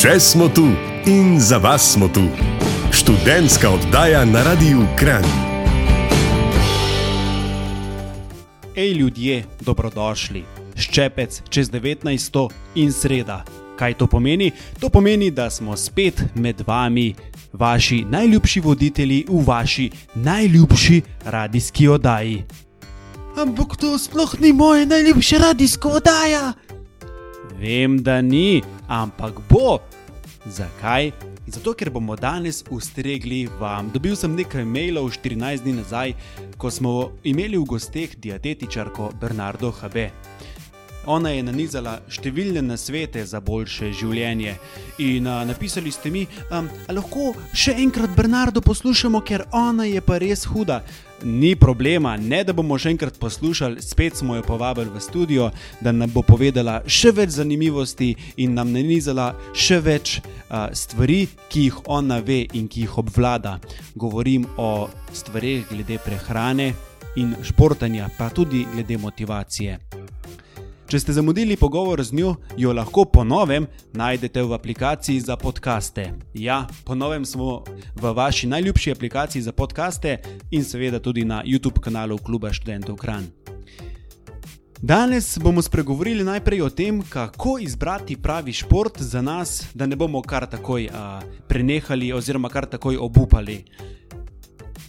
Še smo tu in za vas smo tu. Študentska oddaja na Radiu Kran. Ej, ljudje, dobrodošli. Ščepec čez 19. in sreda. Kaj to pomeni? To pomeni, da smo spet med vami, vaši najljubši voditelji v vaši najljubši radijski oddaji. Ampak to sploh ni moja najljubša radijska oddaja. Vem, da ni, ampak bo. Zakaj? Zato, ker bomo danes ustregli vam. Dobil sem nekaj mailov 14 dni nazaj, ko smo imeli v gosteh dietetičarko Bernardo Habe. Ona je nanizala številne nasvete za boljše življenje. In a, napisali ste mi, da lahko še enkrat Bernardo poslušamo, ker ona je pa res huda. Ni problema, ne da bomo še enkrat poslušali, spet smo jo povabili v studio, da nam bo povedala še več zanimivosti in nam nanizala še več a, stvari, ki jih ona ve in ki jih obvlada. Govorim o stvarih glede prehrane in športanja, pa tudi glede motivacije. Če ste zamudili pogovor z njo, jo lahko ponovem najdete v aplikaciji za podkaste. Ja, ponovem smo v vaši najljubši aplikaciji za podkaste in seveda tudi na YouTube kanalu Kluba študentov Kran. Danes bomo spregovorili najprej o tem, kako izbrati pravi šport za nas, da ne bomo kar takoj a, prenehali oziroma kar takoj obupali.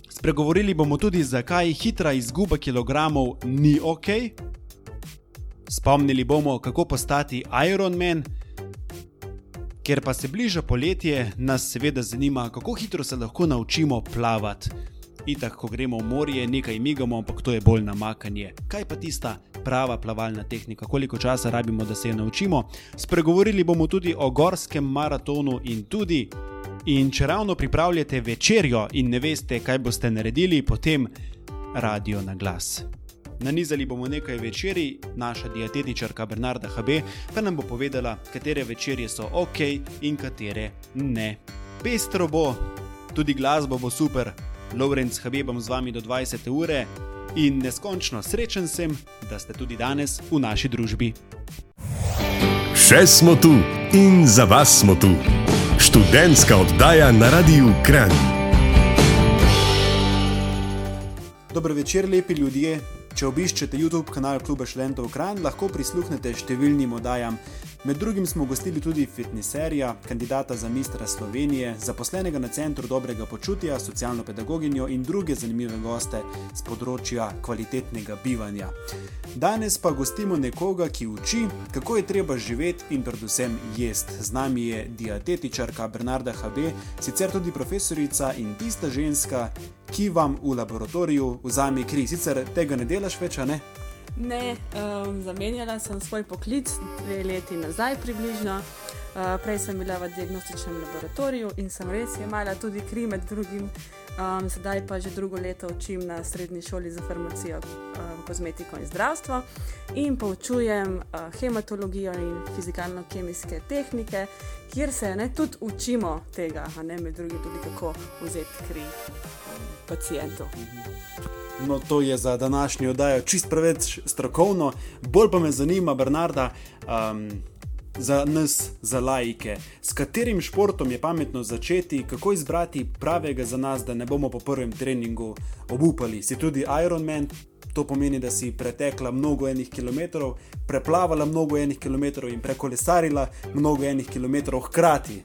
Spregovorili bomo tudi, zakaj hitra izguba kilogramov ni ok. Spomnili bomo, kako postati Ironman. Ker pa se bliža poletje, nas seveda zanima, kako hitro se lahko naučimo plavati. Itak, ko gremo v morje, nekaj migamo, ampak to je bolj namakanje. Kaj pa tista prava plavalna tehnika, koliko časa rabimo, da se jo naučimo? Spregovorili bomo tudi o gorskem maratonu in tudi. In če ravno pripravljate večerjo in ne veste, kaj boste naredili, potem radio na glas. Nanizali bomo nekaj večerij, naša dietetičarka Bernarda HB pa nam bo povedala, katere večerje so ok in katere ne. Pestro bo, tudi glasba bo super, Lorenz HB bom z vami do 20. ure in neskončno srečen sem, da ste tudi danes v naši družbi. Še smo tu in za vas smo tu. Študentska oddaja na Radiu Kran. Dobro večer, lepi ljudje. Če obiščete YouTube kanal Kluba študentov Kran, lahko prisluhnete številnim oddajam. Med drugim smo gostili tudi fitneserja, kandidata za mistra Slovenije, zaposlenega na Centru dobrega počutja, socialno pedagoginjo in druge zanimive goste z področja kvalitetnega bivanja. Danes pa gostimo nekoga, ki uči, kako je treba živeti in predvsem jesti. Z nami je dietetičarka Bernarda HB, sicer tudi profesorica in tista ženska, ki vam v laboratoriju vzame kri. Sicer tega ne delaš več, ne? Ne, um, zamenjala sem svoj poklic dve leti nazaj, približno. Uh, prej sem bila v diagnostičnem laboratoriju in sem res imela tudi kri med drugim. Um, sedaj pa že drugo leto učim na srednji šoli za farmacijo, uh, kozmetiko in zdravstvo in poučujem uh, hematologijo in fizikalno-kemijske tehnike, kjer se ne tudi učimo tega, ne med drugim tudi kako vzeti kri um, pacijentov. No, to je za današnjo oddajo čist preveč strokovno, bolj pa me zanima, Bernarda, um, za nas, za laike, s katerim športom je pametno začeti, kako izbrati pravega za nas, da ne bomo po prvem treningu obupali. Si tudi Ironman, to pomeni, da si pretekla mnogo enih kilometrov, preplavala mnogo enih kilometrov in prekolesarila mnogo enih kilometrov hkrati.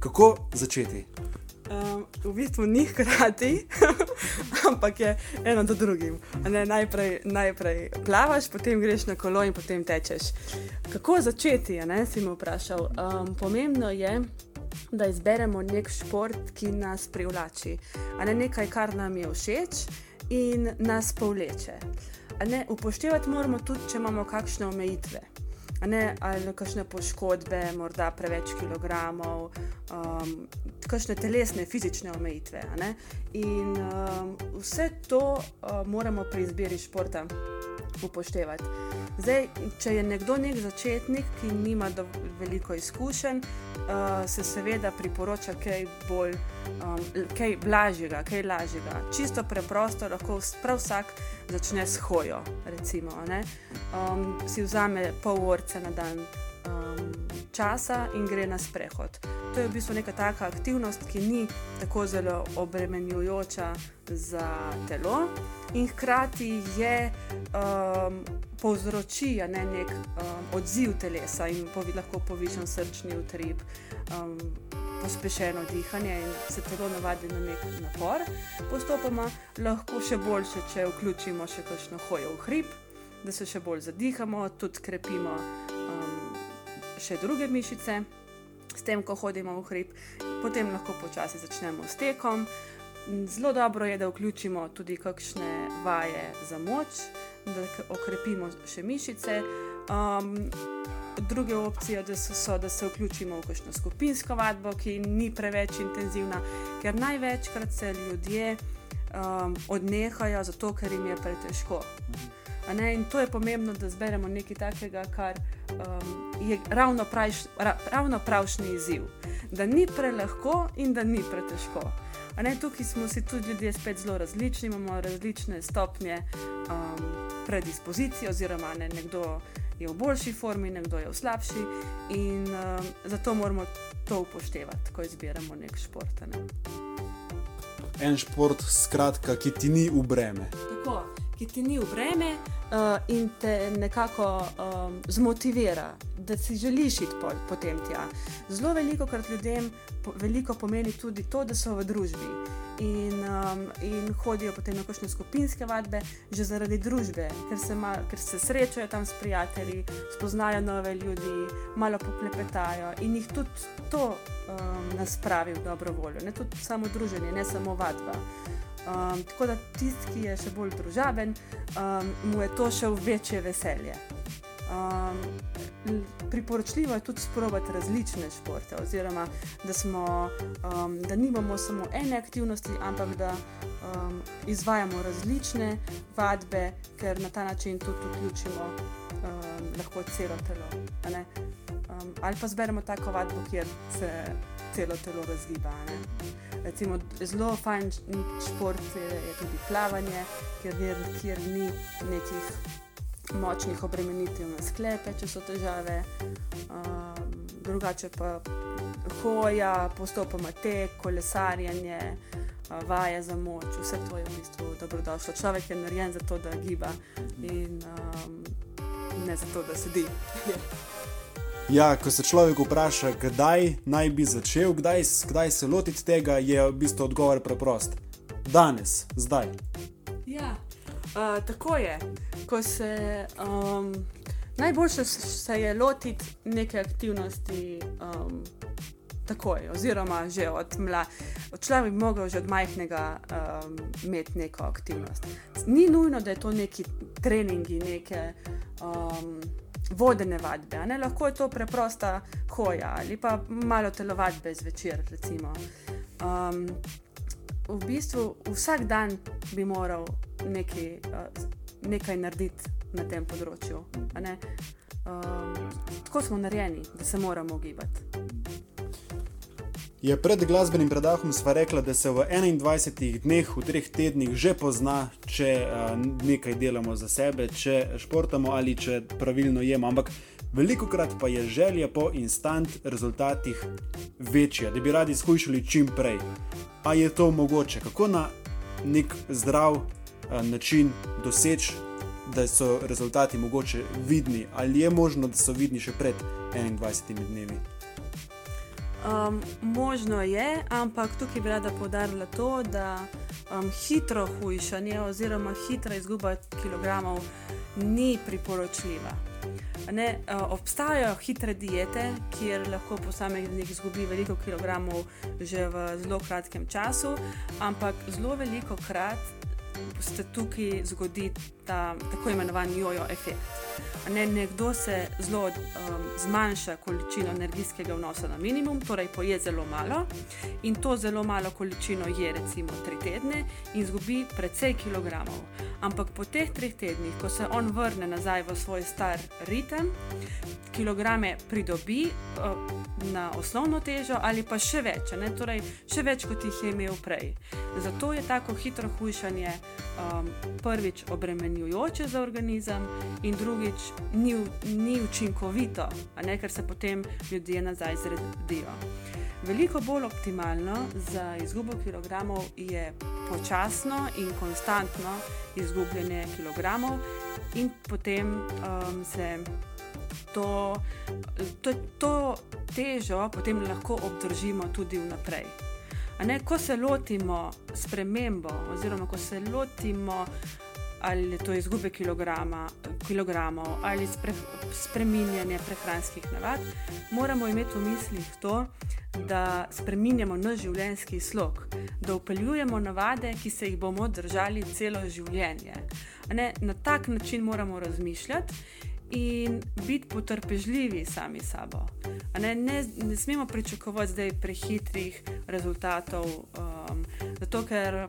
Kako začeti? Um, v bistvu ni hkrati, ampak je eno do drugim. Ne, najprej, najprej plavaš, potem greš na kolo in potem tečeš. Kako začeti, ne, si me vprašal. Um, pomembno je, da izberemo nek šport, ki nas privlači, a ne nekaj, kar nam je všeč in nas povleče. Ne, upoštevati moramo tudi, če imamo kakšne omejitve. Ne, ali kakšne poškodbe, morda preveč kilogramov, um, kakšne telesne, fizične omejitve. In um, vse to uh, moramo pri izbiri športa upoštevati. Zdaj, če je nekdo nek začetnik, ki nima veliko izkušenj, uh, se seveda priporoča kaj bolj, um, kaj blažjega, kaj lažjega. Čisto preprosto lahko prav vsak začne s hojo. Recimo, um, si vzame pol urce na dan. Um, časa in gre na sprehod. To je v bistvu neka taka aktivnost, ki ni tako zelo obremenjujoča za telo, in hkrati je um, povzroči ne, nek um, odziv telesa in povi, lahko povišen srčni utrip. Um, Pospešeno dihanje in se telo navadi na nek napor, postopoma lahko še boljše, če vključimo še kakšno hojo v hrib, da se še bolj zadihamo, tudi krepimo um, še druge mišice, s tem, ko hodimo v hrib, potem lahko počasi začnemo s tekom. Zelo dobro je, da vključimo tudi kakšne vaje za moč, da okrepimo še mišice. Um, druge opcije da so, so, da se vključimo v kakšno skupinsko vadbo, ki ni preveč intenzivna, ker največkrat se ljudje um, odnehajo zato, ker jim je pretežko. In to je pomembno, da zberemo nekaj takega, kar um, je ravno, praviš, ra, ravno pravšnji izziv. Da ni prelahko in da ni pretežko. Ne, tukaj smo si tudi ljudje spet zelo različni, imamo različne stopnje um, predispozicije, oziroma ne, nekdo je v boljši formi, nekdo je v slabši, in um, zato moramo to upoštevati, ko izbiramo nek šport. Ne. En šport, skratka, ki ti ni v breme. Tako, ki ti ni v breme uh, in te nekako um, zmotivira, da si želiš iti po, potem tja. Zelo veliko krat ljudem po, veliko pomeni tudi to, da so v družbi in, um, in hodijo potem na kakšne skupinske vadbe, že zaradi družbe, ker se, ma, ker se srečajo tam s prijatelji, spoznajo nove ljudi, malo poklepetajo in jih tudi to um, nas pravi v dobro voljo, ne tudi samo druženje, ne samo vadba. Um, tako da tisti, ki je še bolj družaben, um, mu je to še v večje veselje. Um, priporočljivo je tudi sprobati različne športe, oziroma da, smo, um, da nimamo samo ene aktivnosti, ampak da um, izvajamo različne vadbe, ker na ta način tudi vključimo um, lahko celo telo. Um, ali pa zberemo tako vadbo, kjer se celo telo razgiba. Recimo, zelo fajn šport je tudi plavanje, kjer, kjer ni nekih močnih obremenitev na sklepe, če so težave, um, drugače pa hoja, postopoma tek, kolesarjenje, uh, vaje za moč, vse to je v bistvu dobrodošlo. Človek je narejen za to, da giba in um, ne za to, da sedi. Ja, ko se človek vpraša, kdaj naj bi začel, kdaj, kdaj se lotiti tega, je v bistvu odgovor preprost. Danes, zdaj. Ja, uh, tako je. Ko se um, najboljše se je lotiti neke aktivnosti um, takoj, oziroma že od mladega. Človek bi lahko že od majhnega um, imeti neko aktivnost. Ni nujno, da je to neki treningi, neke. Um, vodene vadbe. Ne? Lahko je to preprosta hoja ali pa malo telovadbe zvečer. Um, v bistvu vsak dan bi moral nekaj, uh, nekaj narediti na tem področju. Um, tako smo narejeni, da se moramo gibati. Je pred glasbenim predahom sva rekla, da se v 21 dneh, v treh tednih že pozna, če uh, nekaj delamo za sebe, če športamo ali če pravilno jemo. Ampak veliko krat pa je želja po instant rezultatih večja, da bi radi izkušali čim prej. A je to mogoče? Kako na nek zdrav uh, način doseči, da so rezultati mogoče vidni, ali je možno, da so vidni še pred 21 dnevi? Um, možno je, ampak tukaj bi rada podarila to, da um, hitro hujšanje oziroma hitra izguba kilogramov ni priporočljiva. Ne, uh, obstajajo hitre diete, kjer lahko posameznik izgubi veliko kilogramov že v zelo kratkem času, ampak zelo veliko krat se tukaj zgodi ta tako imenovan jojo efekt. Ne, nekdo se zelo um, zmanjša količino energijskega vnosa na minimum, torej poje zelo malo in to zelo malo količino je recimo tri tedne in izgubi precej kilogramov. Ampak po teh treh tednih, ko se on vrne nazaj v svoj star ritem, kilograme pridobi uh, na osnovno težo ali pa še več, ne, torej še več kot jih je imel prej. Zato je tako hitro hujšanje um, prvič obremenjujoče za organizem in drugič ni, ni učinkovito, ne, ker se potem ljudje nazaj zredijo. Veliko bolj optimalno za izgubo kilogramov je počasno in konstantno izgubljanje kilogramov, in potem um, se to, to, to težo potem lahko obdržimo tudi vnaprej. Ne, ko se lotimo spremembo, oziroma ko se lotimo ali to izgube kilogramov ali spre, spreminjanje prehranskih navad, moramo imeti v mislih to, da spreminjamo naš življenjski slog, da upeljujemo navade, ki se jih bomo držali celo življenje. Ne, na tak način moramo razmišljati in biti potrpežljivi sami sabo. Ne, ne, ne smemo pričakovati zdaj prehitrih rezultatov, um, zato ker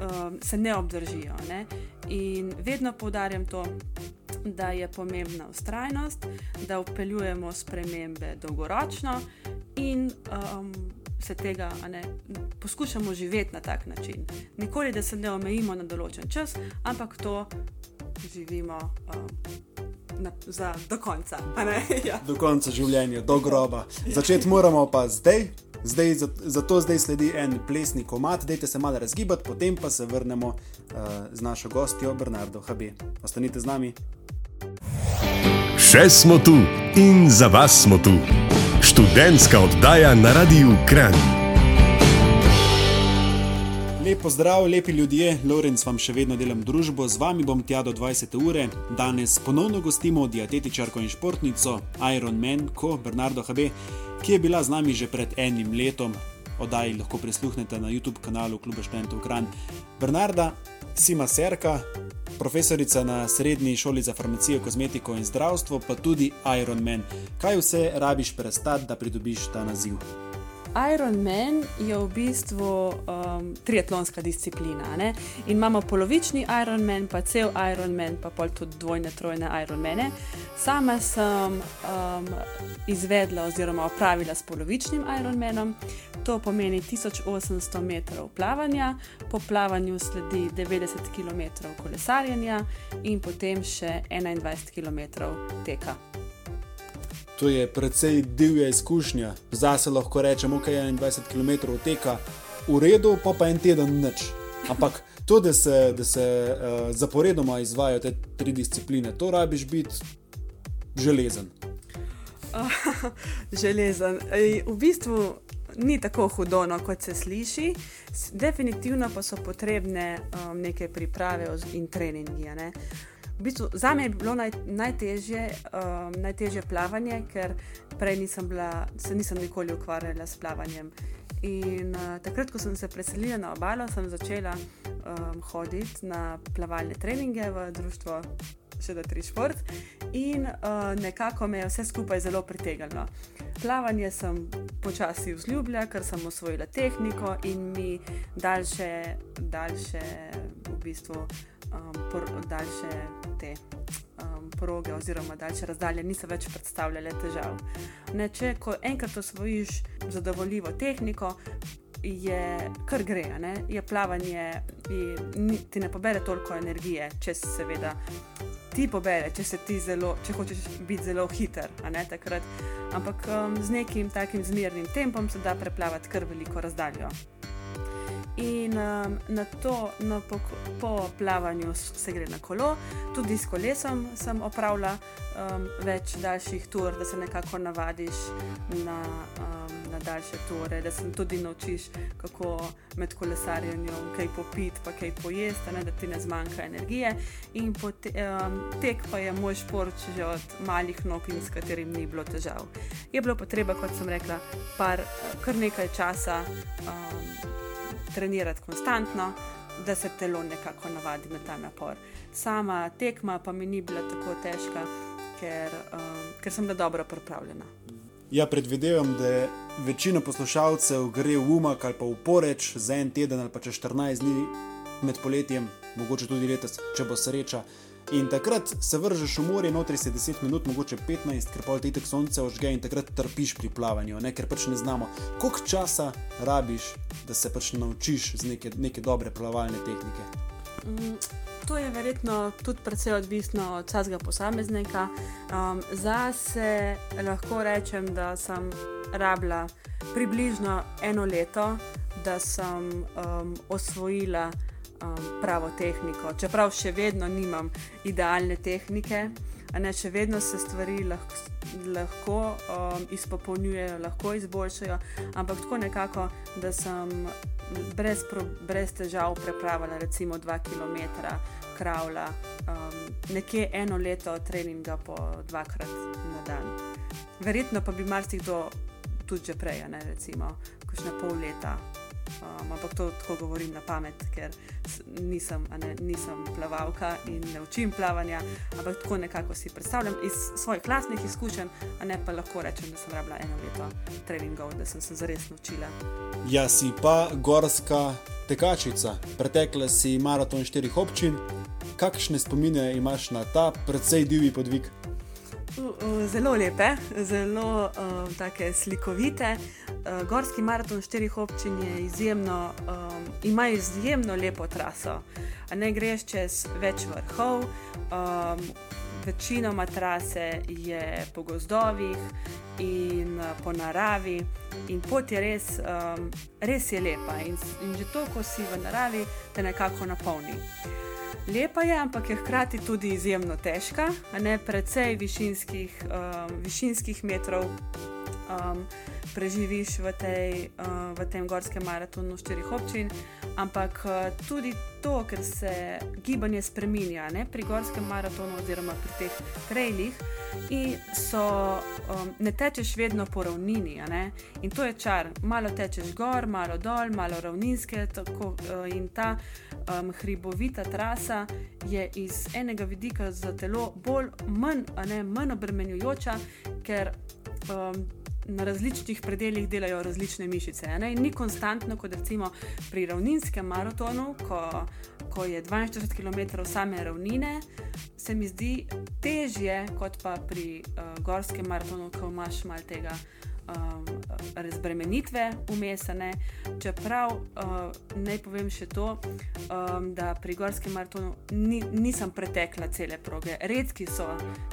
um, se ne obdržijo. Ne? In vedno poudarjam to, da je pomembna ustrajnost, da upeljujemo spremembe dolgoročno in um, se tega ne, poskušamo živeti na tak način. Nikoli, da se ne omejimo na določen čas, ampak to živimo. Um, Na, za, do konca. ja. Do konca življenja, do groba. Začeti moramo pa zdaj, zdaj zato zdaj sledi en plesni komat, dajte se malo razgibati, potem pa se vrnemo uh, z našo gostjo Bernardo Habe. Ostanite z nami. Še smo tu in za vas smo tu. Študentska oddaja na Radiu Kran. Lepo zdrav, lepi ljudje, Lorenz vam še vedno delam družbo, z vami bom tja do 20 ure. Danes ponovno gostimo dietetičarko in športnico Iron Man, ko Bernardo HB, ki je bila z nami že pred enim letom. Oddaji lahko prisluhnete na YouTube kanalu Kluba študentov Kran. Bernarda, si maserka, profesorica na srednji šoli za farmacijo, kozmetiko in zdravstvo, pa tudi Iron Man. Kaj vse rabiš prestati, da pridobiš ta naziv? Ironman je v bistvu um, triatlonska disciplina. Ne? In imamo polovični Ironman, pa cel Ironman, pa pol tudi dvojne, trojne Ironmane. Sama sem um, izvedla oziroma opravila s polovičnim Ironmanom, to pomeni 1800 metrov plavanja, po plavanju sledi 90 km kolesarjenja in potem še 21 km teka. To je precej divja izkušnja. Zdaj se lahko rečemo, ok, 21 km teka, v redu, pa pa en teden nič. Ampak to, da se, da se uh, zaporedoma izvajo te tri discipline, to rabiš biti železen. železen. Ej, v bistvu ni tako hudo, no, kot se sliši. Definitivno pa so potrebne um, neke priprave in treningi. Ne? V bistvu, za me je bilo naj, najtežje, um, najtežje plavanje, ker prej nisem bila, se nisem nikoli ukvarjala s plavanjem. In uh, takrat, ko sem se preselila na obalo, sem začela um, hoditi na plavalne treninge v društvo Še da tri šport in uh, nekako me je vse skupaj zelo pritegnilo. Plavanje sem počasi vzljubila, ker sem osvojila tehniko in mi daljše, daljše v bistvu um, daljše te um, proge oziroma daljše razdalje niso več predstavljale težav. Ne, če enkrat osvojiš zadovoljivo tehniko, je kar gre, je plavanje, je, ti ne pobere toliko energije, če se seveda. Ti pobere, če, ti zelo, če hočeš biti zelo hiter, ne, ampak um, z nekim takim zmernim tempom se da preplavati kar veliko razdaljo. In um, na to, na po, po plavanju, se gre na kolo, tudi s kolesom sem opravila um, več daljših tur, da se nekako navadiš na, um, na daljše ture, da se tudi naučiš, kako med kolesarjenjem kaj popiti, pa kaj pojesti, ne, da ti ne zmanjka energije. In te, um, tek pa je moj šport že od malih nog in s katerim ni bilo težav. Je bilo potreba, kot sem rekla, par, kar nekaj časa. Um, trenirati konstantno, da se telo nekako navadi na ta napor. Sama tekma pa mi ni bila tako težka, ker, um, ker sem bila dobro pripravljena. Ja, predvidevam, da večina poslušalcev gre v umak ali pa v poreč za en teden ali pa čez 14 dni med poletjem, mogoče tudi letos, če bo sreča. In takrat se vržeš v morje, notri si 10 minut, mogoče 15, ker pa ti tek sonce ožge in takrat trpiš pri plavanju, ne? ker pač ne znamo, koliko časa rabiš, da se pač naučiš z neke, neke dobre plavalne tehnike. Mm, To je verjetno tudi precej odvisno od vsakega posameznika. Um, za se lahko rečem, da sem rabila približno eno leto, da sem um, osvojila um, pravo tehniko. Čeprav še vedno nimam idealne tehnike, ne še vedno se stvari lahko, lahko um, izpopolnjujejo, lahko izboljšajo, ampak tako nekako, da sem brez, pro, brez težav prepravila recimo 2 km kravla, um, nekje eno leto treninga po dvakrat na dan. Verjetno pa bi marsikdo tudi že prej, ne recimo, kakšne pol leta. Um, ampak to tako govorim na pamet, ker nisem, ne, nisem plavalka in ne učim plavanja, ampak tako nekako si predstavljam iz svojih lastnih izkušenj, a ne pa lahko rečem, da sem rabila eno leto treningov, da sem se zares naučila. Ja, si pa gorska tekačica. Pretekla si maraton štirih občin. Kakšne spomine imaš na ta precej divji podvig? Zelo lepe, zelo uh, take slikovite. Uh, Gorski maraton štirih občin je izjemno, um, ima izjemno lepo traso. Ne greš čez več vrhov, um, večinoma trase je po gozdovih in uh, po naravi. In pot je res, um, res je lepa. In, in že to, ko si v naravi, te nekako napolni. Lepa je, ampak je hkrati tudi izjemno težka, ne precej višinskih, um, višinskih metrov um, preživiš v, tej, uh, v tem gorskem maratonu štirih občin, ampak uh, tudi to, ker se gibanje spreminja ne, pri gorskem maratonu oziroma pri teh trailih. In so, um, ne tečeš vedno po ravnini, in to je čar. Malo tečeš gor, malo dol, malo ravninske, tako, uh, in ta um, hribovita trasa je iz enega vidika za telo bolj, manj, ne manj obremenjujoča, ker um, na različnih predeljih delajo različne mišice. ne, In ni konstantno, kot recimo pri ravninskem maratonu, ko, ko je 42 km same ravnine. Se mi zdi težje kot pa pri uh, gorskem maratonu, ko imaš malo tega um, razbremenitve umesane. Čeprav uh, naj povem še to, um, da pri gorskem maratonu ni, nisem pretekla cele proge. Redki so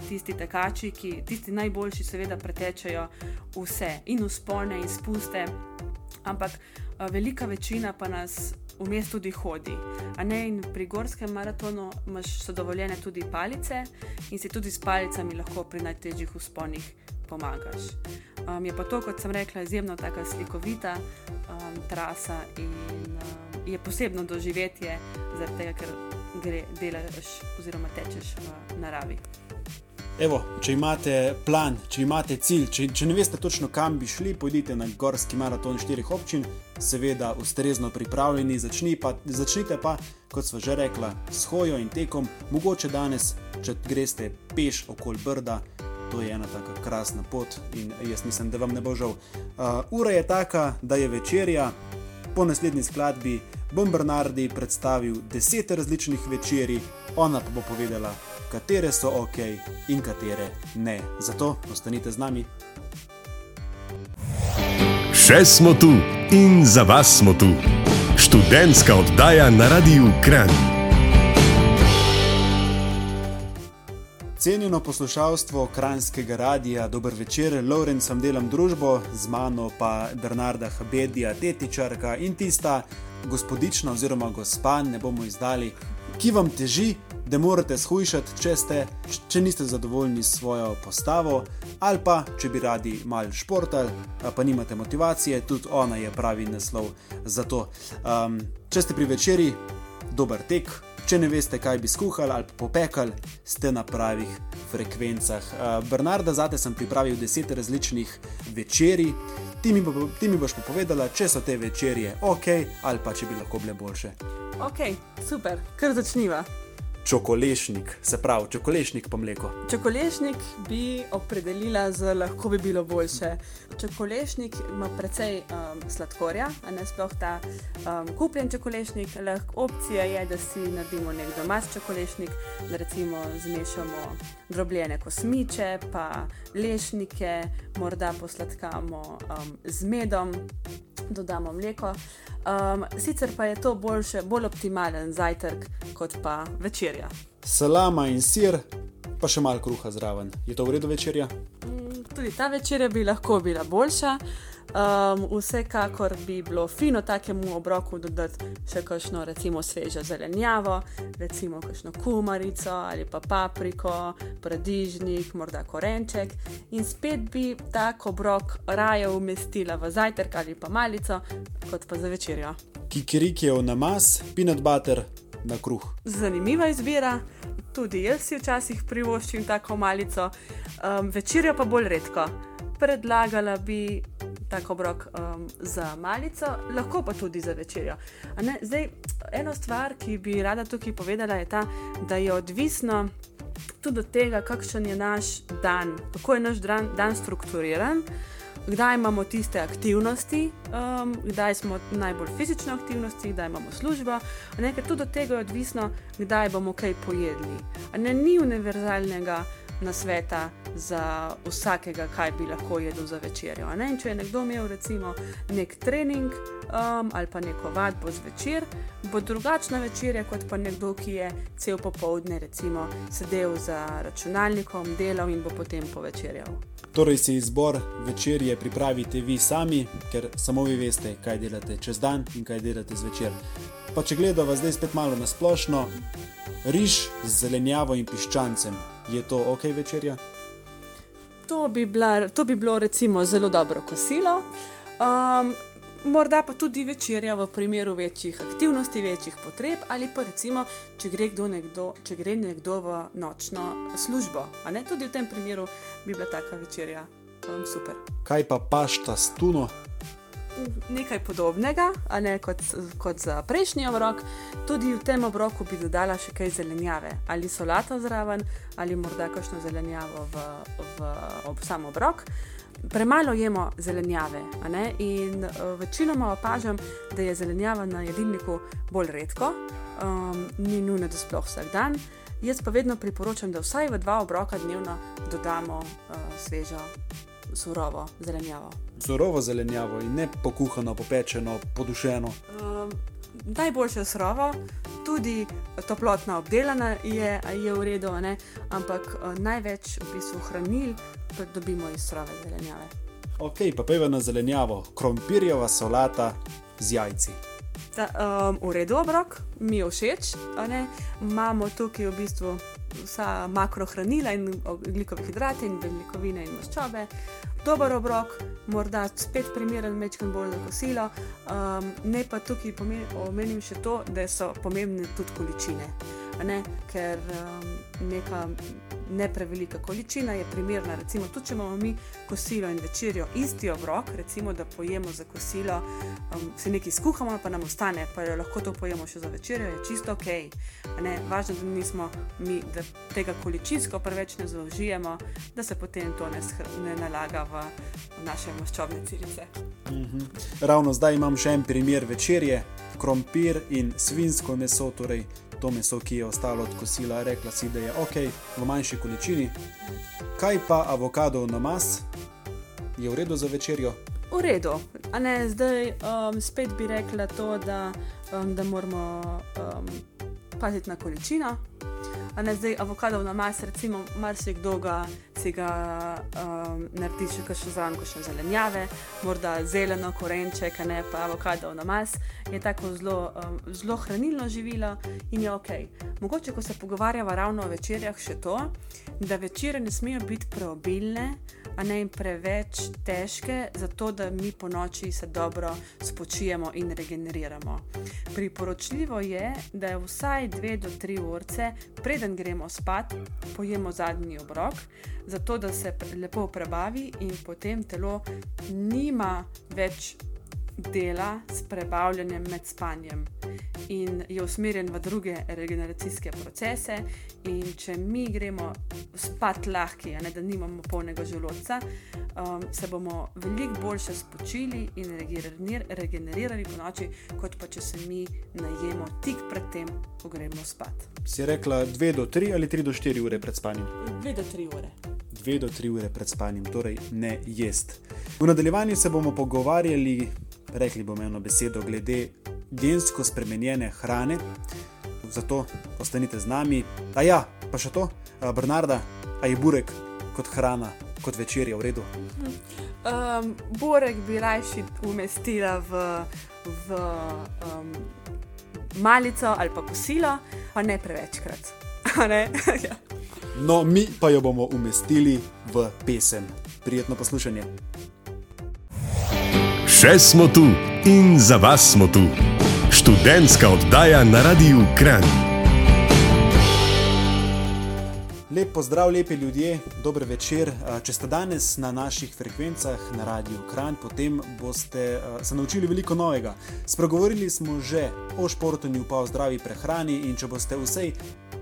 tisti tekači, ki tisti najboljši, seveda, pretečejo vse in uspone in spuste, ampak uh, velika večina pa nas. Vmes tudi hodi. Ne, pri gorskem maratonu imaš so dovoljene tudi palice, in si tudi s palicami lahko pri najtežjih usponih pomagaš. Um, je pa to, kot sem rekla, izjemno tako slikovita um, trasa in um, je posebno doživetje, zaradi tega, ker gre, delaš oziroma tečeš v naravi. Evo, če imate plan, če imate cilj, če, če ne veste točno kam bi šli, pojdite na gorski maraton štirih občin, seveda ustrezno pripravljeni, začni pa, začnite pa, kot smo že rekla, s hojo in tekom, mogoče danes, če greste peš okoli Brda. To je ena tako krasna pot in jaz mislim, da vam ne bo žal. Uh, ura je taka, da je večerja. Po naslednji skladbi bom Bernardi predstavil deset različnih večerij, ona pa bo povedala, katere so ok in katere ne. Zato ostanite z nami. Še smo tu in za vas smo tu. Študentska oddaja na Radiu Kran. Cenjeno poslušalstvo Kranskega radia, dober večer, Lorenz vam delam družbo, z mano pa Bernarda Habedija, tetičarka in tista gospodična oziroma gospa, ne bomo izdali, ki vam teži, da morate shujšati, če, ste, če niste zadovoljni s svojo postavo, ali pa če bi radi malo športali, pa nimate motivacije, tudi ona je pravi naslov za to. Um, če ste pri večerji, dober tek. Če ne veste, kaj bi skuhali ali popekali, ste na pravih frekvencah. Bernarda, zate sem pripravil deset različnih večerij. Ti mi, bo, ti mi boš pa povedala, če so te večerje ok ali pa če bi lahko bile boljše. Ok, super, kar začniva. Čokolešnik, se pravi, čokolešnik pa mleko. Čokolešnik bi opredelila z lahko bi bilo boljše. Čokolešnik ima precej um, sladkorja, a ne sploh ta um, kupljen čokolešnik. Lahko opcija je, da si naredimo nek domač čokolešnik, da recimo zmešamo drobljene kosmiče, pa lešnike, morda posladkamo um, z medom, dodamo mleko. Um, sicer pa je to boljše, bolj optimalen zajtrk kot pa večerja. Salama in sir, pa še malo kruha zraven. Je to v redu večerja? Mm, tudi ta večerja bi lahko bila boljša. Um, vsekakor bi bilo fino takemu obroku dodati še kakšno, recimo, svežo zelenjavo, recimo kakšno kumarico ali pa papriko, paradižnik, morda korenček. In spet bi tak obrok raje umestila v zajtrk ali pa malico, kot pa za večerjo. Kikiriki je v namaz, peanut butter na kruh. Zanimiva izbira. Tudi jaz si včasih privoščim tako malico, um, večerjo pa bolj redko. Predlagala bi tako obrok um, za malico, lahko pa tudi za večerjo. Zdaj, ena stvar, ki bi rada tukaj povedala, je ta, da je odvisno tudi od tega, kakšen je naš dan, kako je naš dan, dan strukturiran. Kdaj imamo tiste aktivnosti, um, kdaj smo najbolj fizične aktivnosti, kdaj imamo službo, nekaj tudi od tega je odvisno, kdaj bomo kaj pojedli. Ne, ni univerzalnega na sveta za vsakega, kaj bi lahko jedel za večerjo. Če je nekdo imel recimo nek trening um, ali pa neko vadbo zvečer, bo drugačna večerja kot pa nekdo, ki je cel popoldne recimo sedel za računalnikom, delal in bo potem povečerjal. Torej, si izbor večerje pripravite vi sami, ker samo vi veste, kaj delate čez dan in kaj delate zvečer. Pa če gledamo zdaj spet malo na splošno, riž z zelenjavo in piščancem, je to ok večerja? To bi, bila, to bi bilo recimo zelo dobro kosilo. Um, morda pa tudi večerja v primeru večjih aktivnosti, večjih potreb, ali pa recimo, če gre, nekdo, če gre nekdo v nočno službo. Tudi v tem primeru bi bila taka večerja um, super. Kaj pa pašta s tuno? Nekaj podobnega, ne, kot, kot za prejšnji obrok. Tudi v tem obroku bi dodala še kaj zelenjave, ali solato zraven, ali morda kakšno zelenjavo v, v ob sam obrok. Premalo jemo zelenjave in uh, večinoma opažam, da je zelenjava na jedilniku bolj redko, um, ni nujno, da sploh vsak dan. Jaz pa vedno priporočam, da vsaj v dva obroka dnevno dodamo uh, svežo surovo zelenjavo. Surovo zelenjavo in ne pokuhano, popečeno, podušeno. Um, najboljše surovo, tudi toplotna obdelana je, je v redu, ne? ampak uh, največ v bistvu hranil dobimo iz surove zelenjave. Ok, pa peva na zelenjavo, krompirjeva solata z jajci. Ta, um, v redu, obrok, mi je všeč. Imamo tukaj v bistvu vsa makrohranila in oglikove hidrate in beljakovine in maščobe. Dober obrok, morda spet primeren, mečkan bolj za kosilo. Um, ne pa tukaj omenim še to, da so pomembne tudi količine. Ne? Ker um, neka ne prevelika količina je primerna. Recimo, tudi če imamo mi kosilo in večerjo isti obrok, recimo, da pojemo za kosilo, um, se nekaj skuhamo, pa nam ostane, pa jo lahko to pojemo še za večerjo, je čisto ok. Važno, da nismo mi, da tega količinsko preveč ne zaužijemo, da se potem to ne, ne nalaga v, v naše maščobne celice. -hmm. Ravno zdaj imam še en primer večerje, krompir in svinsko meso. Torej to meso, ki je ostalo od kosila, rekla si, da je ok, v manjši količini. Kaj pa avokado na mas, je v redu za večerjo? V redu, a ne zdaj um, spet bi rekla to, da, um, da moramo um, paziti na količino. A ne zdaj avokado na mas, recimo, marsikdo ga si ga um, naredi še kakšno zraven, kakšno zelenjave, morda zeleno, korenček, ne pa avokado na mas, je tako zelo, um, zelo hranilno živilo in je ok. Mogoče, ko se pogovarjava ravno o večerjah, še to, da večere ne smejo biti preobilne, a ne jim preveč težke, zato da mi po noči se dobro spočijemo in regeneriramo. Priporočljivo je, da je vsaj dve do tri urce, preden gremo spat, pojemo zadnji obrok, zato da se lepo prebavi in potem telo nima več dela s prebavljanjem med spanjem in je usmerjen v druge regeneracijske procese. In če mi gremo spat lahki, ne, da nimamo polnega želodca, um, se bomo veliko boljše spočili in regenerirali po noči, kot pa če se mi najemo tik pred tem, ko gremo spat. Si rekla 2 do 3 ali 3 do 4 ure pred spanjem? 2 do 3 ure. 2 do 3 ure pred spanjem, torej ne jest. V nadaljevanju se bomo pogovarjali, rekli bomo eno besedo, glede gensko spremenjene hrane. Zato ostanite z nami. A ja, pa še to, Bernarda, a je burek kot hrana, kot večerja v redu? Um, burek bi rajši umestila v, v um, malico ali pa kosilo, pa ne prevečkrat. ne? ja. No, mi pa jo bomo umestili v pesem. Prijetno poslušanje. Še smo tu in za vas smo tu. Študentska oddaja na Radiu Kran. Lep pozdrav, lepi ljudje, dober večer. Če ste danes na naših frekvencah na Radiu Kran, potem boste se naučili veliko novega. Spregovorili smo že o športu, pa o zdravi prehrani in če boste vsej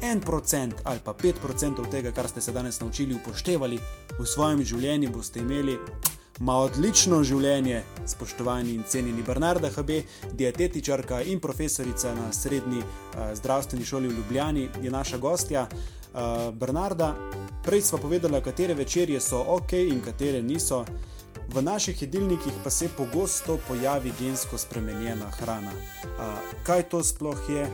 en procent ali pa pet procentov tega, kar ste se danes naučili, upoštevali v svojem življenju, boste imeli ma odlično življenje, spoštovani in cenjeni Bernarda HB, dietetičarka in profesorica na srednji uh, zdravstveni šoli v Ljubljani, je naša gostja. Uh, Bernarda, prej smo povedali, katere večerje so ok in katere niso. V naših jedilnikih pa se pogosto pojavi gensko spremenjena hrana. Uh, kaj to sploh je?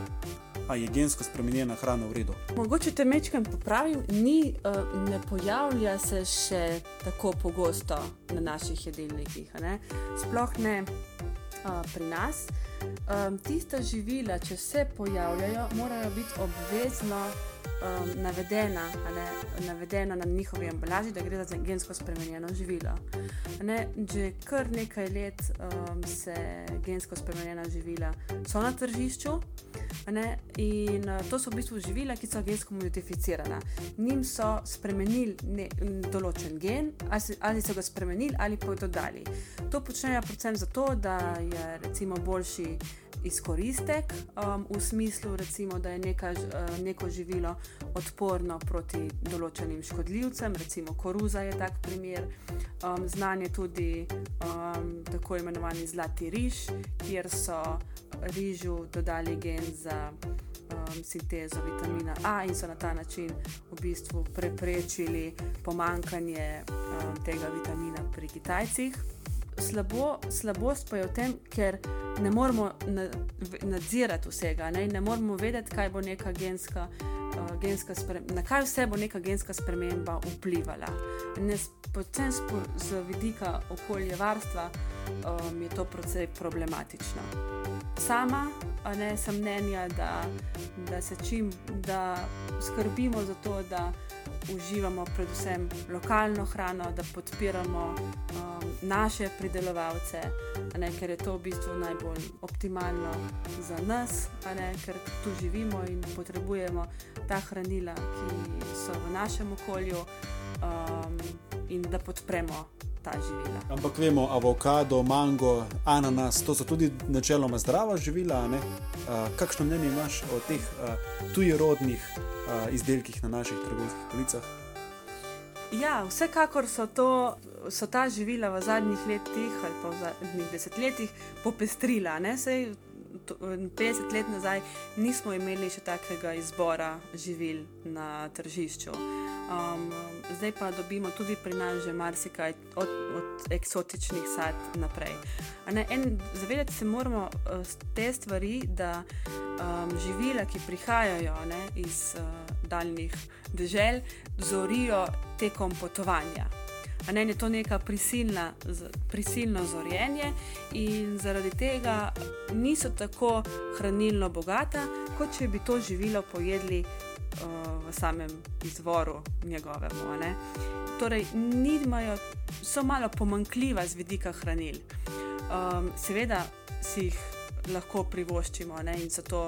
A je gensko spremenjena hrana v redu? Mogoče te mečkam popravim, ni, uh, ne pojavlja se še tako pogosto na naših jedilnikih. Ne? Sploh ne uh, pri nas. Um, tista živila, če se pojavljajo, morajo biti obvezno um, navedena, ne, navedena na njihovi embalaži, da gre za gensko spremenjeno živilo. Ne, že kar nekaj let um, se gensko spremenjena živila so na tržišču. Ne, in uh, to so v bistvu živila, ki so gensko modificirana. Nim so spremenili ne, določen gen, ali, ali so ga spremenili ali pa dodali. To počnejo predvsem zato, da je recimo boljši izkoristek, um, v smislu, recimo, da je neka, uh, neko živilo odporno proti določenim škodljivcem, recimo koruza je tak primer. Um, znan je tudi um, tako imenovani zlati riž, kjer so rižu dodali gen za. Um, sintezo vitamina A in so na ta način v bistvu preprečili pomankanje um, tega vitamina pri Kitajcih slabo, slabost pa je v tem, ker ne moremo nadzirati vsega, ne, ne moremo vedeti, kaj bo neka genska. Uh, genska na kaj vse bo neka genska sprememba vplivala. Predvsem z vidika okoljevarstva um, je to precej problematično. Sama ne, sem mnenja, da, da se čim da skrbimo za to, da uživamo predvsem lokalno hrano, da podpiramo um, naše pridelovalce, ne, ker je to v bistvu najbolj optimalno za nas, ne, ker tu živimo in potrebujemo ta hranila, ki so v našem okolju um, in da podpremo. Ampak vemo, avokado, mango, ananas, to so tudi načeloma zdrava živila. Uh, kakšno mnenje imaš o teh uh, tujerodnih uh, izdelkih na naših trgovskih policah? Ja, vsekakor so, to, so ta živila v zadnjih letih ali pa v zadnjih desetletjih popestrila. Sej, to, 50 let nazaj nismo imeli še takega izbora živil na tržišču. Um, zdaj pa dobimo tudi pri nas že marsikaj od, od eksotičnih sad naprej. Zavedati se moramo uh, te stvari, da um, živila, ki prihajajo ne, iz uh, daljnih dežel, zorijo tekom potovanja. A ne je to neka prisilna, prisilno zorjenje, in zaradi tega niso tako hranilno bogata, kot če bi to živilo pojedli v samem izvoru njegovemu. Ne? Torej, nimajo, so malo pomankljiva z vidika hranil. Um, seveda si jih lahko privoščimo ne? in so to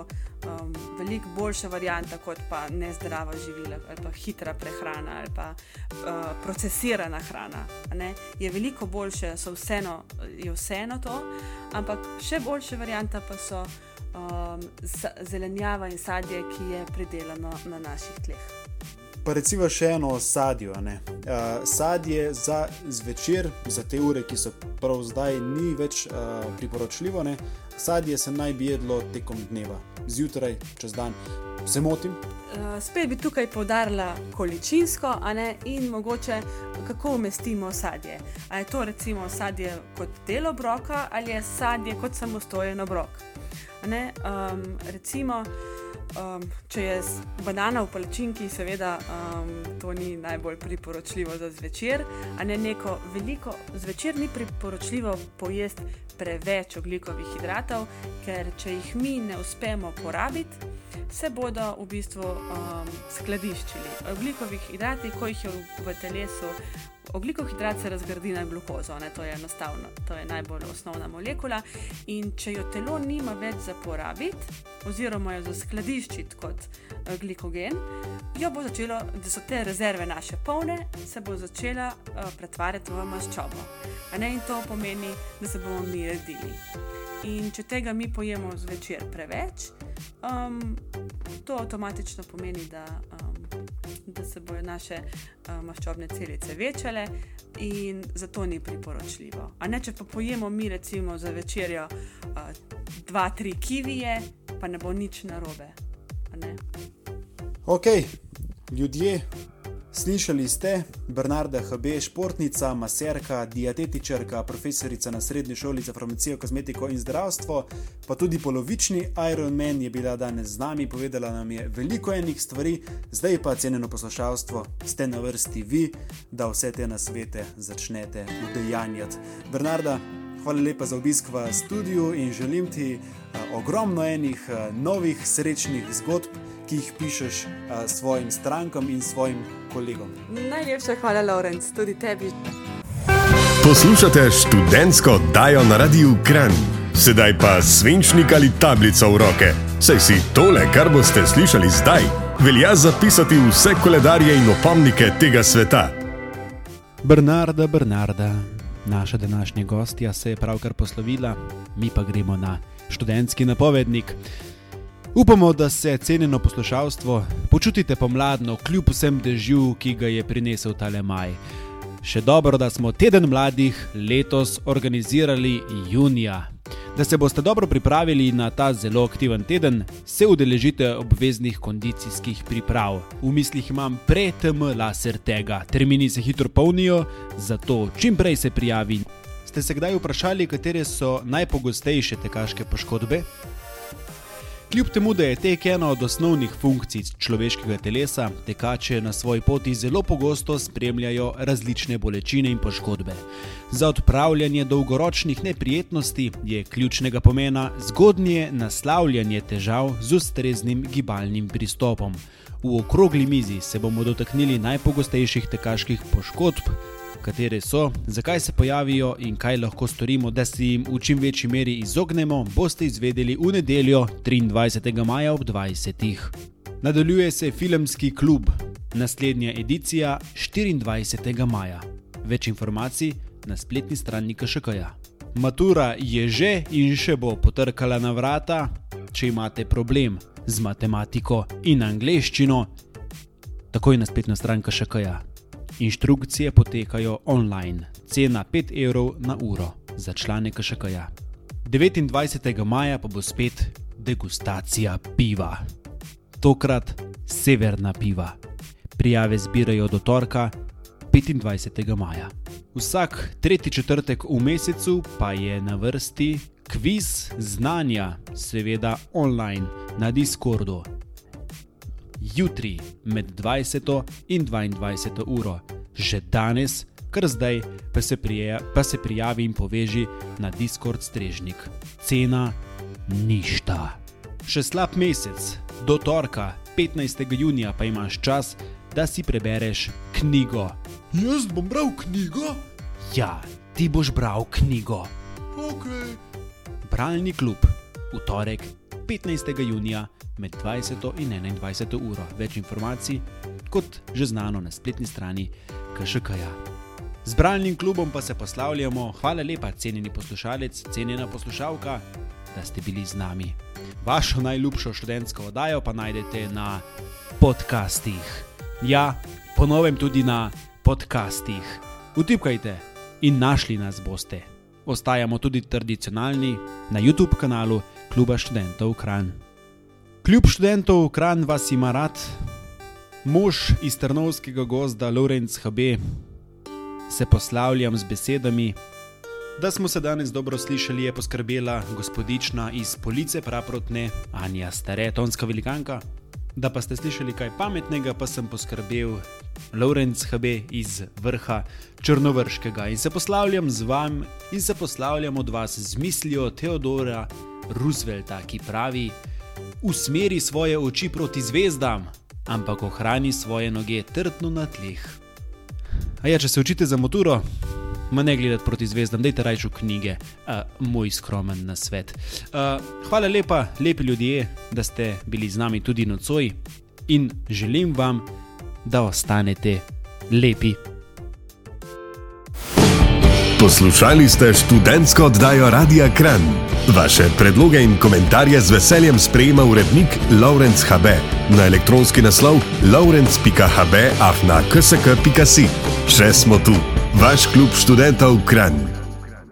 um, veliko boljša varijanta kot pa nezdrava živila ali pa hitra prehrana ali pa uh, procesirana hrana. Je veliko boljše, so vseeno, je vseeno to, ampak še boljša varijanta pa so um, zelenjava in sadje, ki je pridelano na naših tleh. Pa recimo še eno o sadju. Uh, sadje za zvečer, za te ure, ki so prav zdaj, ni več uh, priporočljivo. Ne? Sadje se naj bi jedlo tekom dneva, zjutraj, čez dan. Se motim? Uh, spet bi tukaj poudarila količinsko, in mogoče kako umestimo sadje. Ali je to recimo sadje kot del obroka ali je sadje kot samostojen obrok. Um, recimo, Um, če je banana v palačinki, seveda um, to ni najbolj priporočljivo za zvečer, a ne neko veliko. Zvečer ni priporočljivo pojesti preveč oglikovih hidratov, ker če jih mi ne uspemo porabiti, se bodo v bistvu um, skladiščili. Oglikovi hidrati, ko jih je v, v telesu Oglikov hidrat se razgradi na glukozo, ne, to je enostavno, to je najbolj osnovna molekula. In če jo telo nima več za porabiti, oziroma jo za skladiščiti kot uh, glikogen, jo bo začelo, da so te rezerve naše polne, se bo začela uh, pretvarjati v maščobo. In to pomeni, da se bomo mi redili. In če tega mi pojemo zvečer preveč, um, to avtomatično pomeni, da. Um, da se bodo naše uh, maščobne celice večale in zato ni priporočljivo. A ne, če pa pojemo mi recimo za večerjo uh, dva, tri kivije, pa ne bo nič narobe. Ok, ljudje, Slišali ste Bernarda H.B., športnica, maserka, dietetičarka, profesorica na srednji šoli za farmacijo, kozmetiko in zdravstvo, pa tudi polovični Ironman je bila danes z nami, povedala nam je veliko enih stvari, zdaj pa cenjeno poslušalstvo, ste na vrsti vi, da vse te nasvete začnete udejanjati. Bernarda, hvala lepa za obisk v studiu in želim ti uh, ogromno enih uh, novih srečnih zgodb ki jih pišeš uh, svojim strankam in svojim kolegom. Najlepša hvala, Lorenz, tudi tebi. Poslušate študentsko oddajo na Radiu Kran. Sedaj pa svinčnik ali tablico v roke. Saj si tole, kar boste slišali zdaj, velja zapisati vse koledarje in opomnike tega sveta. Bernarda, Bernarda, naša današnja gostja se je pravkar poslovila, mi pa gremo na študentski napovednik. Upamo, da se cenjeno poslušalstvo počutite pomladno, kljub vsem dežju, ki ga je prinesel tale maj. Še dobro, da smo teden mladih letos organizirali junija. Da se boste dobro pripravili na ta zelo aktiven teden, se udeležite obveznih kondicijskih priprav. V mislih imam pre-TM laser tega, termini se hitro polnijo, zato čim prej se prijavi. Ste se kdaj vprašali, katere so najpogostejše tekaške poškodbe? Kljub temu, da je tek ena od osnovnih funkcij človeškega telesa, tekače na svoji poti zelo pogosto spremljajo različne bolečine in poškodbe. Za odpravljanje dolgoročnih neprijetnosti je ključnega pomena zgodnje naslavljanje težav z ustreznim gibalnim pristopom. V okrogli mizi se bomo dotaknili najpogostejših tekaških poškodb, katere so, zakaj se pojavijo in kaj lahko storimo, da se jim v čim večji meri izognemo, boste izvedeli v nedeljo 23. maja ob 20. Nadaljuje se filmski klub, naslednja edicija 24. maja. Več informacij na spletni strani KŠK. Matura je že in še bo potrkala na vrata, če imate problem z matematiko in angleščino, takoj na spletno stran KŠK. Inštrukcije potekajo online, cena 5 evrov na uro za člane KŠK-ja. 29. maja pa bo spet degustacija piva. Tokrat severna piva. Prijave zbirajo do torka 25. maja. Vsak tretji četrtek v mesecu pa je na vrsti kviz znanja, seveda online na Discordu jutri med 20 in 22 uro, že danes, kar zdaj, pa se, prije, pa se prijavi in poveži na Discord strežnik. Cena ništa. Še slab mesec, do torka, 15. junija, pa imaš čas, da si prebereš knjigo. Jaz bom bral knjigo? Ja, ti boš bral knjigo. Ok. Bralni klub v torek 15. junija med 20 in 21 uro. Več informacij, kot že znano na spletni strani KŠK-ja. Z bralnim klubom pa se poslavljamo. Hvala lepa, cenjeni poslušalec, cenjena poslušalka, da ste bili z nami. Vašo najljubšo študentsko oddajo pa najdete na podcastih. Ja, ponovem tudi na podcastih. Utipkajte in našli nas boste. Ostajamo tudi tradicionalni na YouTube kanalu Kluba študentov Kran. Kljub študentov Kran vas ima rad, mož iz Trnovskega gozda Lorenz HB, se poslavljam z besedami. Da smo se danes dobro slišali, je poskrbela gospodična iz Police Praprotne, Anja Stare, tonska velikanka. Da pa ste slišali kaj pametnega, pa sem poskrbel Lorenz HB iz vrha Črnovrškega in se poslavljam z vami in se poslavljam od vas z mislijo Teodora Roosevelta, ki pravi: Usmeri svoje oči proti zvezdam, ampak ohrani svoje noge trdno na tleh. A ja, če se učite za moturo, ma ne gledati proti zvezdam, dajte rajčo knjige, uh, moj skromen na svet. Uh, hvala lepa, lepi ljudje, da ste bili z nami tudi nocoj in želim vam, da ostanete lepi. Poslušali ste študentsko oddajo Radia Kran. Vaše predloge in komentarje z veseljem sprejema urednik Laurence HB na elektronski naslov laurence.hb afna ksk.si. Še smo tu, vaš klub študentov Kran.